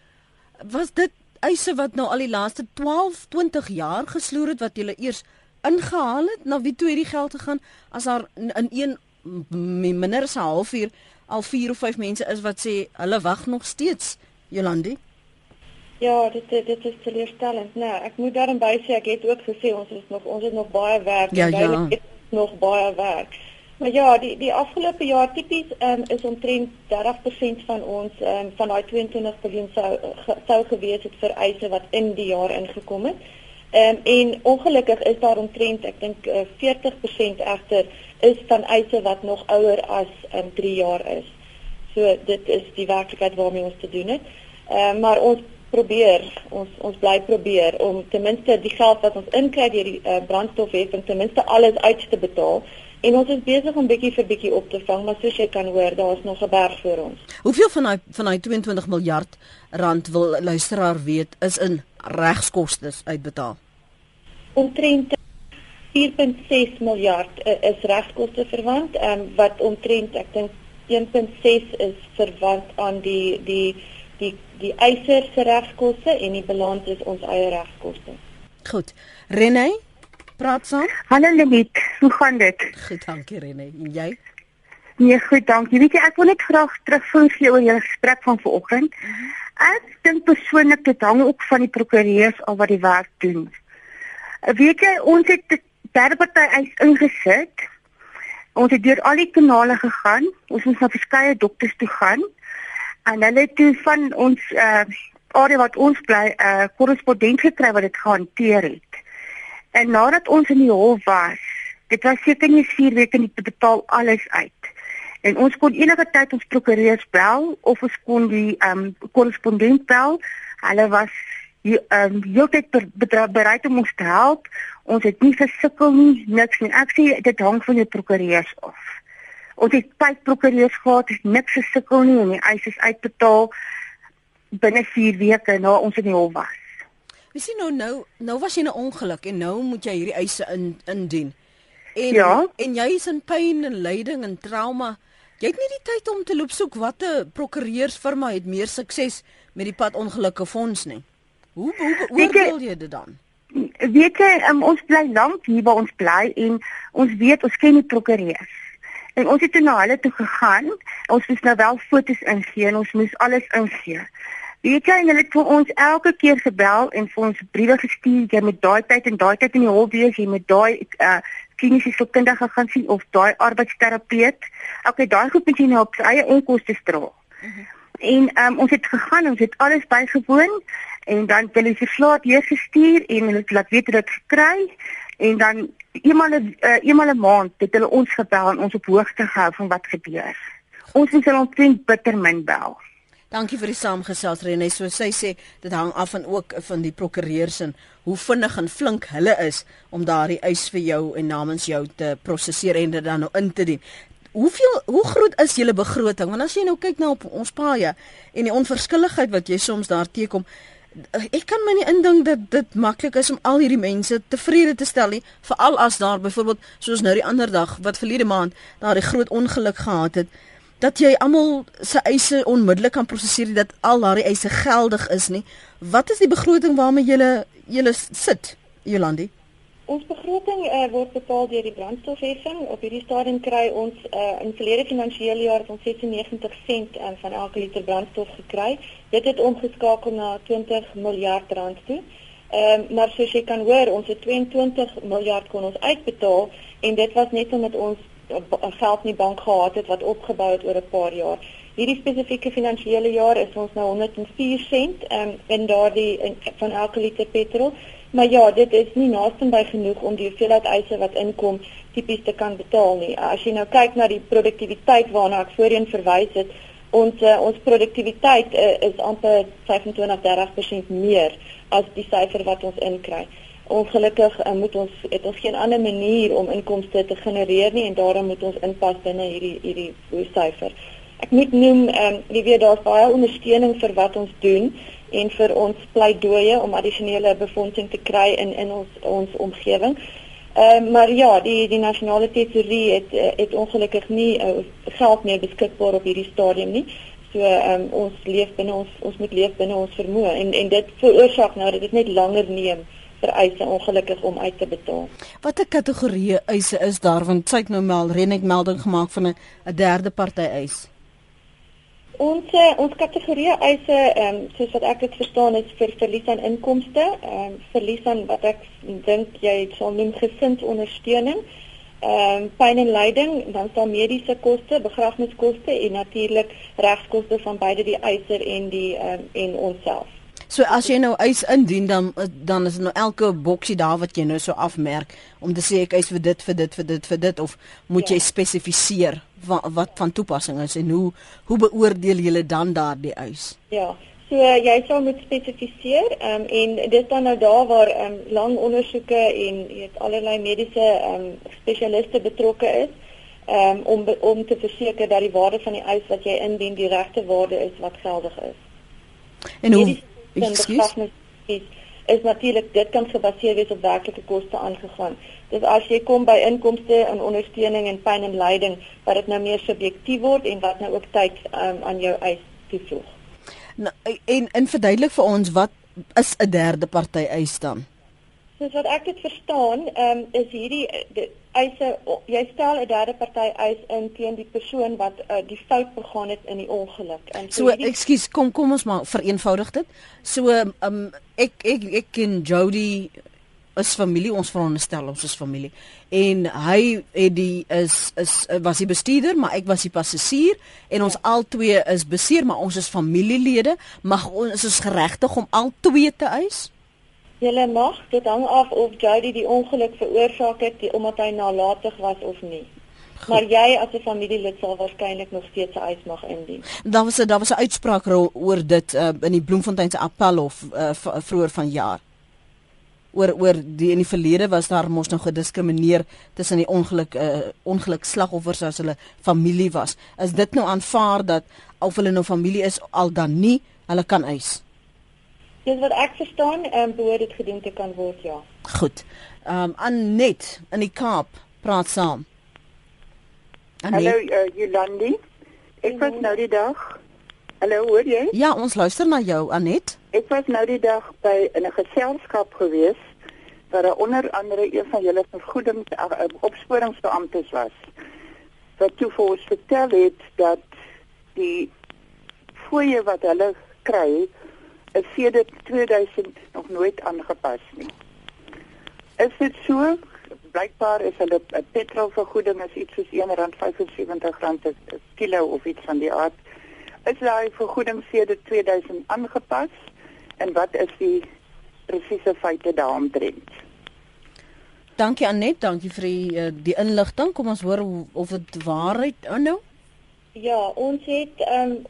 was dit eise wat nou al die laaste 12, 20 jaar gesloer het wat jy eers ingehaal het? Na wie toe hierdie geld gegaan as daar in een minder as 'n halfuur al 4 of 5 mense is wat sê hulle wag nog steeds, Jolandi? Ja, dit dit is teleurstellend. Nou, ek moet daarin by sê ek het ook gesê ons is nog ons het nog baie werk ja, ja. het nog baie werk. Maar ja, die die afgelope jaar tipies um, is omtrent 30% van ons um, van daai 22 miljoen sou sou gewees het vir eise wat in die jaar ingekom het. Um, en ongelukkig is daar omtrent ek dink uh, 40% egter is van eise wat nog ouer as um, 3 jaar is. So dit is die werklikheid waarmee ons te doen het. Um, maar ons probeer ons ons bly probeer om ten minste die geld wat ons inkry deur die uh, brandstofheffing ten minste alles uit te betaal en ons is besig om bietjie vir bietjie op te vang maar soos jy kan hoor daar's nog 'n berg voor ons. Hoeveel van daai van daai 22 miljard rand wil luisteraar weet is in regskoste uitbetaal? Omtrent 4.6 miljard uh, is regskoste verwant um, wat omtrent ek dink 1.6 is verwant aan die die die die eiser se regskoste en die balans is ons eie regskoste. Goed. Renée, praat saam. Hallo Lenet, hoe gaan dit? Goed, dankie Renée. En jy? Nee, goed, dankie. Weet jy, ek wil net graag terugvoer vir oor julle gesprek van vanoggend. Mhm. -huh. Ek dink persoonlik dit hang ook van die prokureurs al wat die werk doen. Weet jy, ons het derde party eis ingesit. Ons het deur al die kanale gegaan. Ons moes na verskeie dokters toe gaan en hulle het toe van ons uh area wat ons bly 'n uh, korrespondent gekry wat dit gehanteer het. En nadat ons in die hof was, dit was seker nie 4 weke nie te betaal alles uit. En ons kon enige tyd ons prokureurs bel of ons kon die um korrespondent bel. Hulle was hier um heeltyd bereid om ons te help. Ons het nie gesukkel nie, niks nie. Ek sê dit hang van die prokureurs af. Ons het tyd prokureurs gehad, is niks gesukkel nie en die eis is uitbetaal binne 4 weke na ons in die hof was. Jy sien nou nou nou was jy 'n ongeluk en nou moet jy hierdie eise in indien. En ja? en jy is in pyn en lyding en trauma. Jy het nie die tyd om te loop soek watter prokureursfirma het meer sukses met die pad ongelukke fonds nie. Hoe hoe oordeel jy dit dan? Weet jy, um, ons bly lank hier waar ons bly en ons weet ons ken die prokureurs. En ons het toe na hulle toe gegaan. Ons moes nou wel fotos ingee en ons moes alles ingee. Weet jy, hulle het vir ons elke keer gebel en vir ons briewe gestuur jy met daai tyd en daai tyd in die hof wees jy met daai uh kliniese sielkundige gaan sien of daai arbeidsterapeut. Okay, daai groep moet jy nou op sy eie onkoste dra. Uh -huh. En um, ons het gegaan, ons het alles bygewoon en dan het hulle se slaap hier gestuur en hulle het laat weet dit gekry en dan eenmal 'n uh, eenmal 'n maand het hulle ons gebel en ons op hoogte gehou van wat gebeur. Ons moet hulle omtrent bitter min bel. Dankie vir die saamgesels Renée. So sy sê dit hang af van ook van die prokureurs en hoe vinnig en flink hulle is om daardie eis vir jou en namens jou te prosesseer en dit dan nou in te dien. Hoeveel hoe groot is julle begroting? Want as jy nou kyk na op ons paaie en die onverskilligheid wat jy soms daar teekom, ek kan my nie indink dat dit maklik is om al hierdie mense tevrede te stel nie, veral as daar byvoorbeeld soos nou die ander dag wat verlede maand daar 'n groot ongeluk gehad het dat jy almal se eise onmiddellik kan prosesseer dat al daardie eise geldig is nie. Wat is die begroting waarmee jy jy sit, Jolandi? Ons begroting uh, word bepaal deur die brandstofheffing. Op hierdie stadium kry ons uh, in verlede finansiële jaar ons 96 sent um, van elke liter brandstof gekry. Dit het omgeskakel na 20 miljard rand toe. Ehm um, maar soos jy kan hoor, ons het 22 miljard kon ons uitbetaal en dit was net omdat ons geld nie bank gehad het wat opgebou het oor 'n paar jaar. Hierdie spesifieke finansiële jaar is ons nou 104 sent um, in daardie van elke liter petrol. Maar ja, dit is nie naaste by genoeg om die hoeveelheid eise wat inkom tipies te kan betaal nie. As jy nou kyk na die produktiwiteit waarna ek voorheen verwys het, ons uh, ons produktiwiteit uh, is amper 25-30% meer as die syfer wat ons inkry. Ongelukkig uh, moet ons het ons geen ander manier om inkomste te genereer nie en daarom moet ons inpas binne hierdie hierdie syfer. Ek moet noem ehm um, jy weet daar's baie ondersteuning vir wat ons doen en vir ons pleidooie om addisionele befondsing te kry in in ons ons omgewing. Ehm uh, maar ja, die die nasionale tesourie het het ongelukkig nie uh, geld meer beskikbaar op hierdie stadium nie. So ehm um, ons leef binne ons ons moet leef binne ons vermoë en en dit veroorsaak nou dat dit net langer neem vir eise ongelukkig om uit te betaal. Watter kategorieë eise is daar want sy het nou mal renet melding gemaak van 'n derde party eis? Ons uh, ons kategorie eise ehm um, soos wat ek dit verstaan is vir verlies aan inkomste, ehm um, verlies aan wat ek dink jy sal noem gesinsondersteuning, ehm um, pyn en lyding, dan sal mediese koste, begrafniskoste en natuurlik regskoste van beide die eiser en die ehm um, en onsself. So as jy nou eis indien dan dan is nou elke boksie daar wat jy nou so afmerk om te sê ek eis vir dit vir dit vir dit vir dit of moet ja. jy spesifiseer wat, wat van toepassing is en hoe hoe beoordeel julle dan daardie eis? Ja. So jy sal moet spesifiseer um, en dit dan nou daar waar um, lang ondersoeke en jy het allerlei mediese um, spesialiste betrokke is um, om om te verseker dat die waarde van die eis wat jy indien die regte waarde is wat geldig is. En hoe Excuse? is natuurlik dit kan gebaseer wees op werklike koste aangegaan. Dis as jy kom by inkomste en ondersteuning en pyn en lyding wat dit nou meer subjektief word en wat nou ook tyd um, aan jou eis toevoeg. Nou en in verduidelik vir ons wat is 'n derde party eis dan? Soos wat ek dit verstaan, um, is hierdie die eise jy stel 'n derde party eis in teen die persoon wat uh, die fout begaan het in die ongeluk. En so, so hierdie... ekskuus, kom kom ons maar vereenvoudig dit. So um, ek ek ek en Jody is familie ons veronderstel ons is familie en hy het die is is was die bestuurder maar ek was die passasier en ons ja. al twee is beseer maar ons is familielede mag ons is geregtig om al twee te eis Julle mag dit hang af of Jody die ongeluk veroorsaak het die, omdat hy nalatig was of nie Goed. Maar jy as 'n familielid sal waarskynlik nog steeds 'n eis mag indien. Daar was 'n daar was 'n uitspraak oor dit uh, in die Bloemfontein se appelhof uh, vroeër vanjaar oor oor die in die verlede was daar mos nog gediskrimineer tussen die ongeluk uh, ongeluk slagoffers as hulle familie was. Is dit nou aanvaar dat of hulle nou familie is al dan nie, hulle kan eis? Dis wat ek verstaan, ehm um, behoort dit gedoen te kan word, ja. Goed. Ehm um, Anet in die Kaap praat saam. Hallo uh, Jolandi. Ek was nou die dag. Hallo, hoor jy? Ja, ons luister na jou Anet. Ek was nou die dag by in 'n geselskap gewees waar onder andere een van julle vergoedings uh, opsporingsbeamptes was. Wat toe vir ons vertel het dat die fooie wat hulle kry is sedert 2000 nog nooit aangepas nie. Is dit so? Blykbaar is hulle petrolvergoeding is iets soos R1.75 per kilo of iets van die aard. Is daai vergoeding sedert 2000 aangepas? En wat is die presiese feite daaromtrent? Dankie Anet, dankie vir die uh, die inligting. Kom ons hoor of dit waarheid is nou. Ja, ons het ehm um,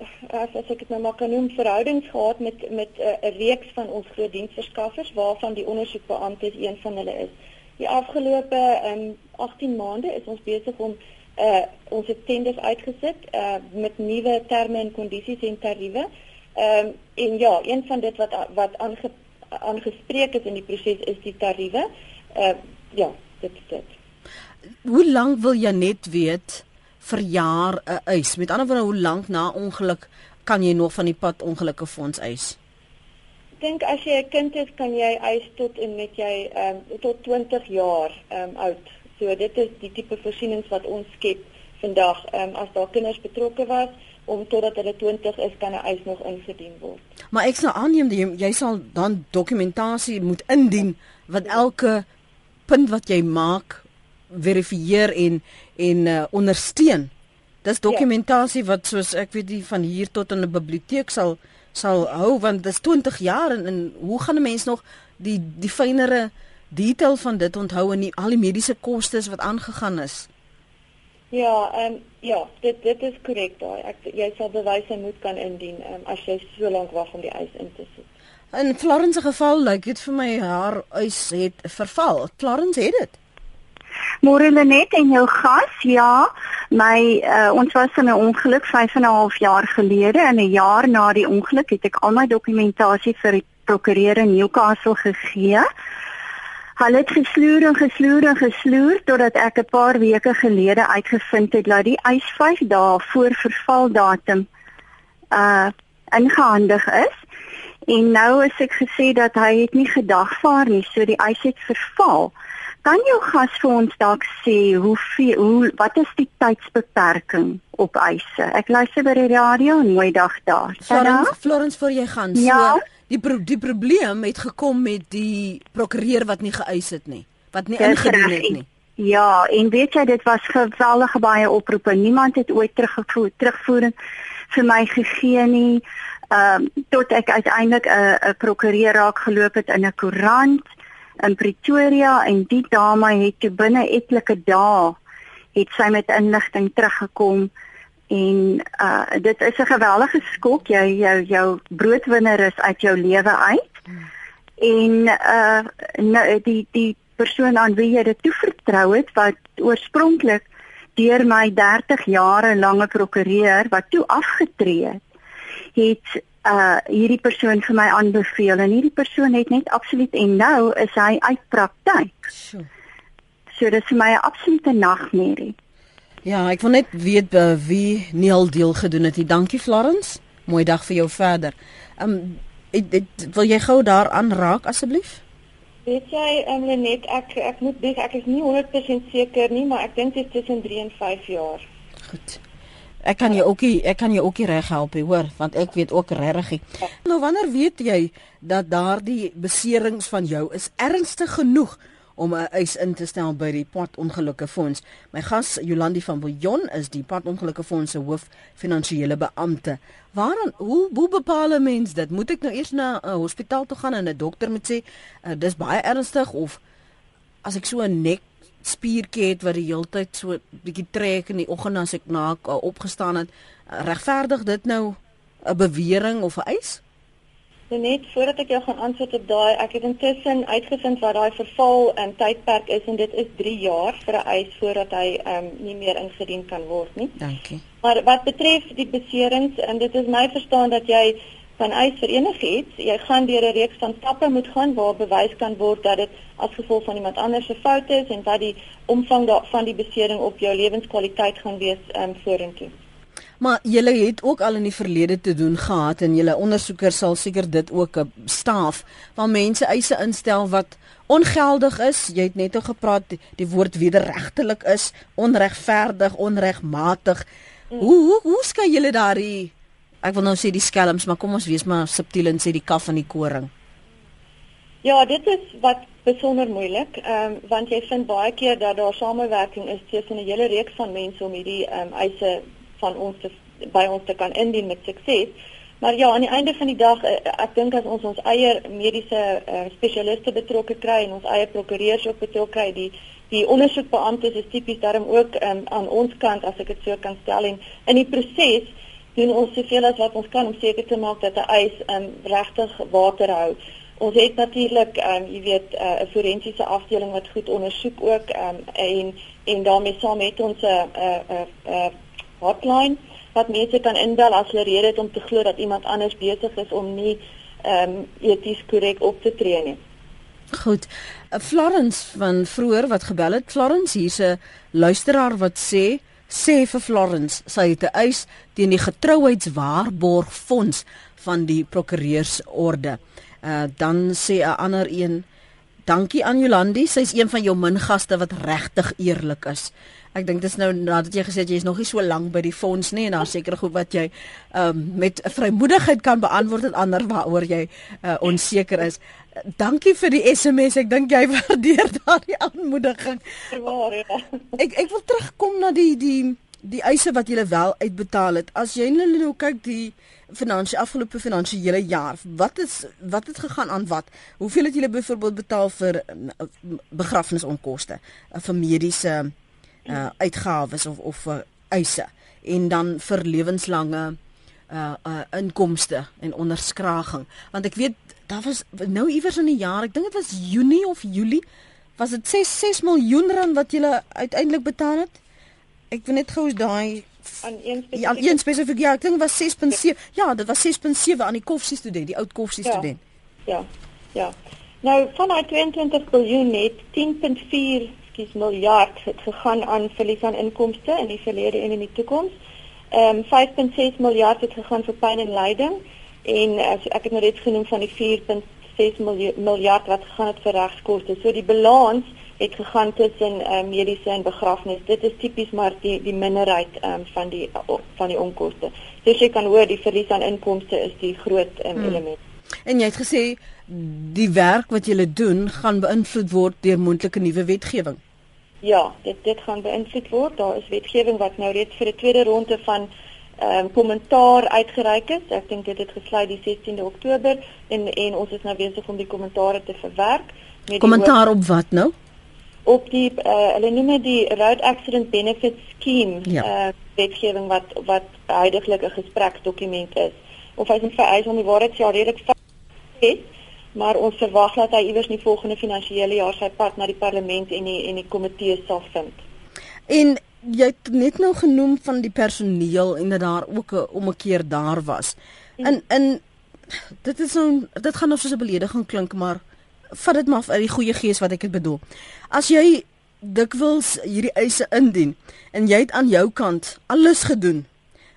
as, as ek dit nou maar kan noem verhoudings gehad met met eh, 'n uh, reeks van ons groot diensverskaffers waarvan die ondersoekbeampte een van hulle is. Die afgelope ehm um, 18 maande is ons besig om uh ons tenders uitgesit uh met nuwe terme en kondisies en tariewe. Ehm um, en ja, een van dit wat wat aange, aangespreek is in die proses is die tariewe. Ehm uh, ja, dit is dit. Hoe lank wil jy net weet vir jaar 'n uh, eis? Met ander woorde, hoe lank na ongeluk kan jy nog van die pad ongelukke fonds eis? Ek dink as jy 'n kind is, kan jy eis tot en met jy ehm um, tot 20 jaar ehm um, oud. So dit is die tipe voorsienings wat ons skep vandag. Ehm um, as daar kinders betrokke was om totdat hulle 20 is kan 'n eis nog ingedien word. Maar ek sal aanneem jy, jy sal dan dokumentasie moet indien wat elke punt wat jy maak verifieer en en uh, ondersteun. Dis dokumentasie ja. wat soos ek weet die van hier tot in 'n biblioteek sal sal hou want dit is 20 jaar en, en hoe gaan 'n mens nog die die fynere detail van dit onthou en die, al die mediese kostes wat aangegaan is? Ja, ehm um, ja, dit dit is korrek daai. Ek jy sal bewyse moet kan indien um, as jy so lank wag om die eis in te sit. In Florence se geval lyk dit vir my haar huis het verval. Florence het dit. Môre Lenet en jou gas. Ja, my uh, ons was in 'n ongeluk 5 en 'n half jaar gelede en 'n jaar na die ongeluk het ek al my dokumentasie vir die prokureur in Newcastle gegee. Hulle het gesloer en gesloer en gesloer totdat ek 'n paar weke gelede uitgevind het dat die eis 5 dae voor vervaldatum uh ingehandig is. En nou is ek gesê dat hy het nie gedagvaar nie, so die eis het verval. Kan jou gas vir ons dalk sê hoe veel, hoe wat is die tydsbeperking op eise? Ek luister by die radio en mooi dag daar. Florence, Florence vir jy gaan ja? so. Die pro die probleem het gekom met die prokureur wat nie geëis het nie, wat nie ingedien het nie. Ja, en weet jy dit was geweldige baie oproepe. Niemand het ooit teruggevoer terugvoering vir my gegee nie. Ehm um, tot ek uiteindelik 'n 'n prokureur raak geloop het in 'n koerant in Pretoria en die dame het toe binne etlike dae het sy met inligting teruggekom en uh dit is 'n geweldige skok. Jy jou jou broodwinner is uit jou lewe uit. En uh nou die die persoon aan wie jy dit toevertrou het wat oorspronklik deur my 30 jare lange prokureur wat toe afgetree het het uh hierdie persoon vir my aanbeveel en hierdie persoon het net absoluut en nou is hy uit praktyk. So, so dit is vir my 'n absolute nagmerrie. Ja, ek wil net weet uh, wie Neil deel gedoen het. Dankie Florence. Mooi dag vir jou verder. Um ek, ek, wil jy gou daaraan raak asseblief? Weet jy, um, Lenet, ek ek moet dis ek is nie 100% seker nie, maar ek dink dit is tussen 3 en 5 jaar. Goed. Ek kan jou ook nie, ek kan jou ook nie reg help nie, hoor, want ek weet ook regtig. Nou wanneer weet jy dat daardie beserings van jou is ernstig genoeg om 'n eis in te stel by die padongelukke fonds. My gas Jolandi van Viljon is die padongelukke fonds se hoof finansiële beampte. Waarom hoe hoe bepaal 'n mens dit? Moet ek nou eers na 'n hospitaal toe gaan en 'n dokter moet sê uh, dis baie ernstig of as ek so 'n nek spiertjie het wat die hele tyd so bietjie trek in die oggend as ek na uh, opgestaan het, uh, regverdig dit nou 'n bewering of 'n eis? Net voordat ek jou gaan antwoord op daai, ek het intussen uitgevind wat daai verval in tydperk is en dit is 3 jaar vir 'n eis voordat hy um, nie meer ingedien kan word nie. Dankie. Maar wat betref die beserings en dit is my verstaan dat jy van eis vir enigiets, jy gaan deur 'n reeks van stappe moet gaan waar bewys kan word dat dit as gevolg van iemand anders se fout is en wat die omvang van die besering op jou lewenskwaliteit gaan wees um, vorentoe. Maar julle het ook al in die verlede te doen gehad en julle ondersoekers sal seker dit ook 'n staaf van mense eise instel wat ongeldig is. Jy het net o gepraat die, die woord wederregtelik is, onregverdig, onregmatig. Mm. Hoe hoe hoe skei julle daardie ek wil nou sê die skelms, maar kom ons wees maar subtiel en sê die kaf van die koring. Ja, dit is wat besonder moeilik, ehm um, want jy vind baie keer dat daar samewerking is tussen 'n hele reeks van mense om hierdie ehm um, eise van ons te, by ons te kan indien met sukses. Maar ja, aan die einde van die dag eh, ek dink as ons ons eie mediese uh, spesialiste betrokke kry en ons eie prokureurs ook betrokke kry, die die ondersoekbeamptes is tipies daarom ook um, aan ons kant as ek dit so kan stel en in die proses doen ons soveel as wat ons kan om seker te maak dat 'n eis um, regtig water hou. Ons het natuurlik ehm um, jy weet eh, 'n uh, forensiese afdeling wat goed ondersoek ook um, en en daarmee saam met ons 'n uh, 'n uh, uh, uh, hotline wat mense kan inbel as hulle rede het om te glo dat iemand anders besig is om nie ehm um, eties korrek op te tree nie. Goed. Eh, Florence van vroeër wat gebel het, Florence hier's 'n luisteraar wat sê sê vir Florence sy het 'n eis teen die getrouheidswaarborgfonds van die prokureursorde. Uh dan sê 'n ander een Dankie aan Jolandi, sy's een van jou min gaste wat regtig eerlik is. Ek dink dis nou nadat jy gesê het jy is nog nie so lank by die fonds nie en daar seker goed wat jy ehm um, met vrymoedigheid kan beantwoord en ander waaroor jy uh, onseker is. Dankie vir die SMS. Ek dink jy waardeer daardie aanmoediging. Verwaar ja. Ek ek wil terugkom na die die die eise wat jy wel uitbetaal het. As jy nou, nou kyk die finansie afgelope finansiële jaar, wat is wat het gegaan aan wat? Hoeveel het julle byvoorbeeld betaal vir begrafnisonkoste, uh, vir mediese uh uitgawes of of uh, eise en dan vir lewenslange uh uh inkomste en onderskraging want ek weet daar was nou iewers in die jaar, ek dink dit was Junie of Julie, was dit 6 6 miljoen rand wat jy uiteindelik betaal het? Ek weet net gou daai aan een spesifiek Ja, een spesifiek ja, ek dink was 6.7. Ja, dit was 6.7 aan die koffie student, die oud koffie student. Ja. Ja. Nou van daai 22 miljoen net 10.4 skielik miljard het gegaan aan verlies aan inkomste in die verlede en in die toekoms. Ehm um, 5.6 miljard het gegaan vir pyn en lyding en as ek het nou reeds genoem van die 4.6 miljard wat gegaan het vir regskoste. So die balans het gegaan tussen um, mediese en begrafnis. Dit is tipies maar die die minderheid um, van die van die onkoste. So jy kan hoor die verlies aan inkomste is die groot um, hmm. element. En jy het gesê die werk wat julle doen gaan beïnvloed word deur moontlike nuwe wetgewing. Ja, dit dit gaan beïnvloed word. Daar is wetgewing wat nou reeds vir 'n tweede ronde van um, kommentaar uitgereik is. Ek dink dit het gesluit die 16de Oktober en en ons is nou besig om die kommentare te verwerk. Kommentaar op wat nou? op die uh, hulle noem dit die Road Accident Benefit Scheme ja. uh, wetgewing wat wat huidigelik 'n gespreksdokument is. Of hy is vereis om die waarheid ja redelik vas maar ons verwag dat hy iewers in die volgende finansiële jaar sy pad na die parlement en die en die komitee sal vind. En jy het net nou genoem van die personeel en dat daar ook 'n om 'n keer daar was. In in dit is so dit gaan of soos 'n belediging klink maar vat dit maar uit die goeie gees wat ek dit bedoel. As jy dikwels hierdie eise indien en jy het aan jou kant alles gedoen.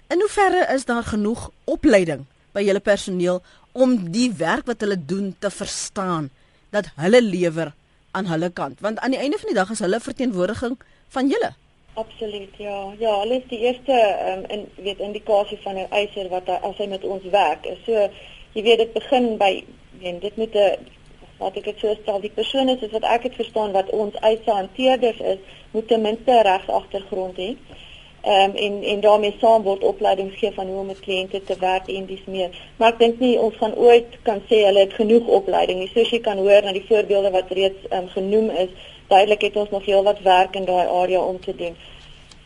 In hoeverre is daar genoeg opleiding by julle personeel om die werk wat hulle doen te verstaan dat hulle lewer aan hulle kant? Want aan die einde van die dag is hulle verteenwoordiging van julle. Absoluut, ja. Ja, hulle is die eerste um, in weet indikasie van 'n eiser wat as hy met ons werk. So jy weet dit begin by en dit moet 'n wat ek dit so stel die persone soos wat ek dit verstaan wat ons eise hanteerders is moet ten minste regs agtergrond hê. Ehm um, en en daarmee saam word opleiding gee van hoe om met kliënte te werk en dis meer. Maar ek dink nie ons gaan ooit kan sê hulle het genoeg opleiding nie. Soos jy kan hoor na die voorbeelde wat reeds ehm um, genoem is, duidelik het ons nog heel wat werk in daai area om te doen.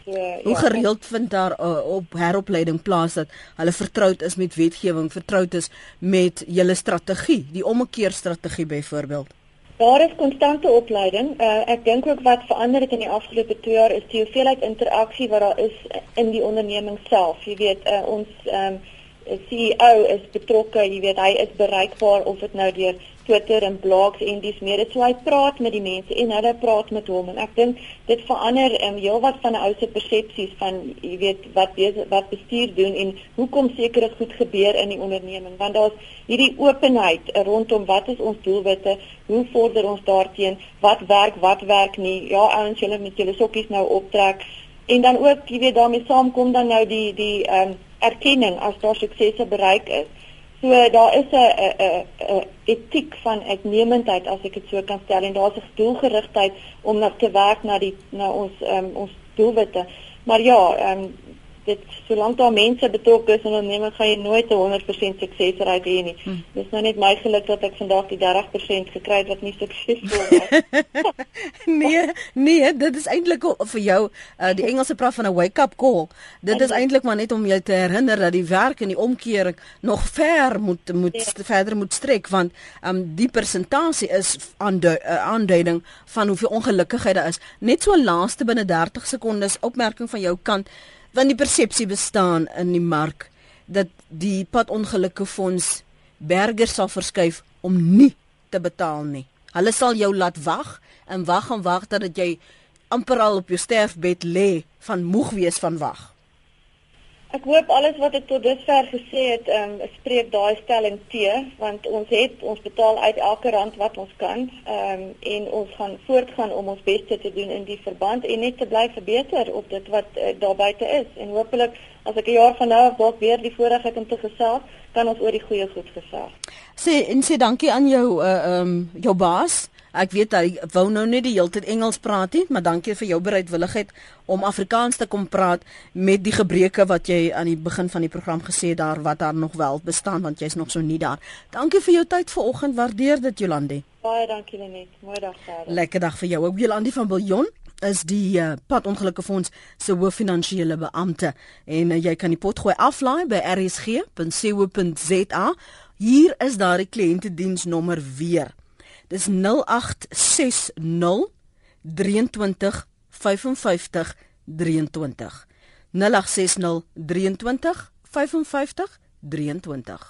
So, Hoe ja, gereeld vind daar uh, op heropleiding plaas dat hulle vertroud is met wetgewing, vertroud is met julle strategie, die ommekeer strategie byvoorbeeld? Daar is konstante opleiding. Uh, ek dink ook wat verander het in die afgelope 2 jaar is die hoeveelheid interaksie wat daar is in die onderneming self. Jy weet, uh, ons um, CEO is betrokke, jy weet, hy is bereikbaar of dit nou deur Twitter en blogs en dis meer dit so hy praat met die mense en hulle praat met hom. En ek dink dit verander um, heelwat van 'n ou se persepsies van jy weet wat bezig, wat bestuur doen en hoekom sekere goed gebeur in die onderneming. Want daar's hierdie openheid rondom wat is ons doelwitte hoe vorder ons daarteen wat werk wat werk nie. Ja ouens julle met julle sokkies nou optrek. En dan ook jy weet daarmee saamkom dan nou die die ehm um, erkenning as daar suksese bereik is So daar is 'n 'n 'n etiek van uitnemendheid as ek dit so kan stel en daar's 'n doelgerigtheid om na te werk na die na ons um, ons doelwitte. Maar ja, ehm um, dit solank daar mense betrokke is in 'n onderneming gaan jy nooit 'n 100% sukses uit hê nie. Hmm. Dis nou net my geluk dat ek vandag die 30% gekry het wat nie suksesvol was. nee, nee, dit is eintlik vir jou uh, die Engelse praat van 'n wake-up call. Dit is eintlik maar net om jou te herinner dat die werk en die omkeer nog ver moet moet ja. verder moet strek want um, die persentasie is uh, aanduiding van hoeveel ongelukkigheid daar is. Net so laaste binne 30 sekondes opmerking van jou kant want die persepsie bestaan in die mark dat die padongelukke fonds bergers sal verskuif om nie te betaal nie. Hulle sal jou laat wag en wag en wag dat jy amper al op jou sterfbed lê van moeg wees van wag. Ek hoop alles wat ek tot dusver gesê het, ehm um, spreek daai stelling te, want ons het ons betaal uit elke rand wat ons kan, ehm um, en ons gaan voortgaan om ons bes te doen in die verband en net te bly verbeter op dit wat uh, daar buite is en hopelik as ek 'n jaar van nou af dalk weer die voorreg het om te gesels, kan ons oor die goeie goed gesels. Sê en sê dankie aan jou uh ehm um, jou baas. Ek weet hy wou nou net die hele tyd Engels praat nie, maar dankie vir jou bereidwilligheid om Afrikaans te kom praat met die gebreke wat jy aan die begin van die program gesê het daar wat daar nog wel bestaan want jy's nog so nie daar. Dankie vir jou tyd vanoggend. Waardeer dit Jolandi. Baie dankie Lenet. Mooi dag verder. Lekker dag vir jou ook Jolandi van Biljon is die uh, padongelukkefonds se hooffinansiële beampte en uh, jy kan die pot gooi aflaai by rsg.co.za. Hier is daardie kliëntediensnommer weer. Dis 0860 23 55 23 0860 23 55 23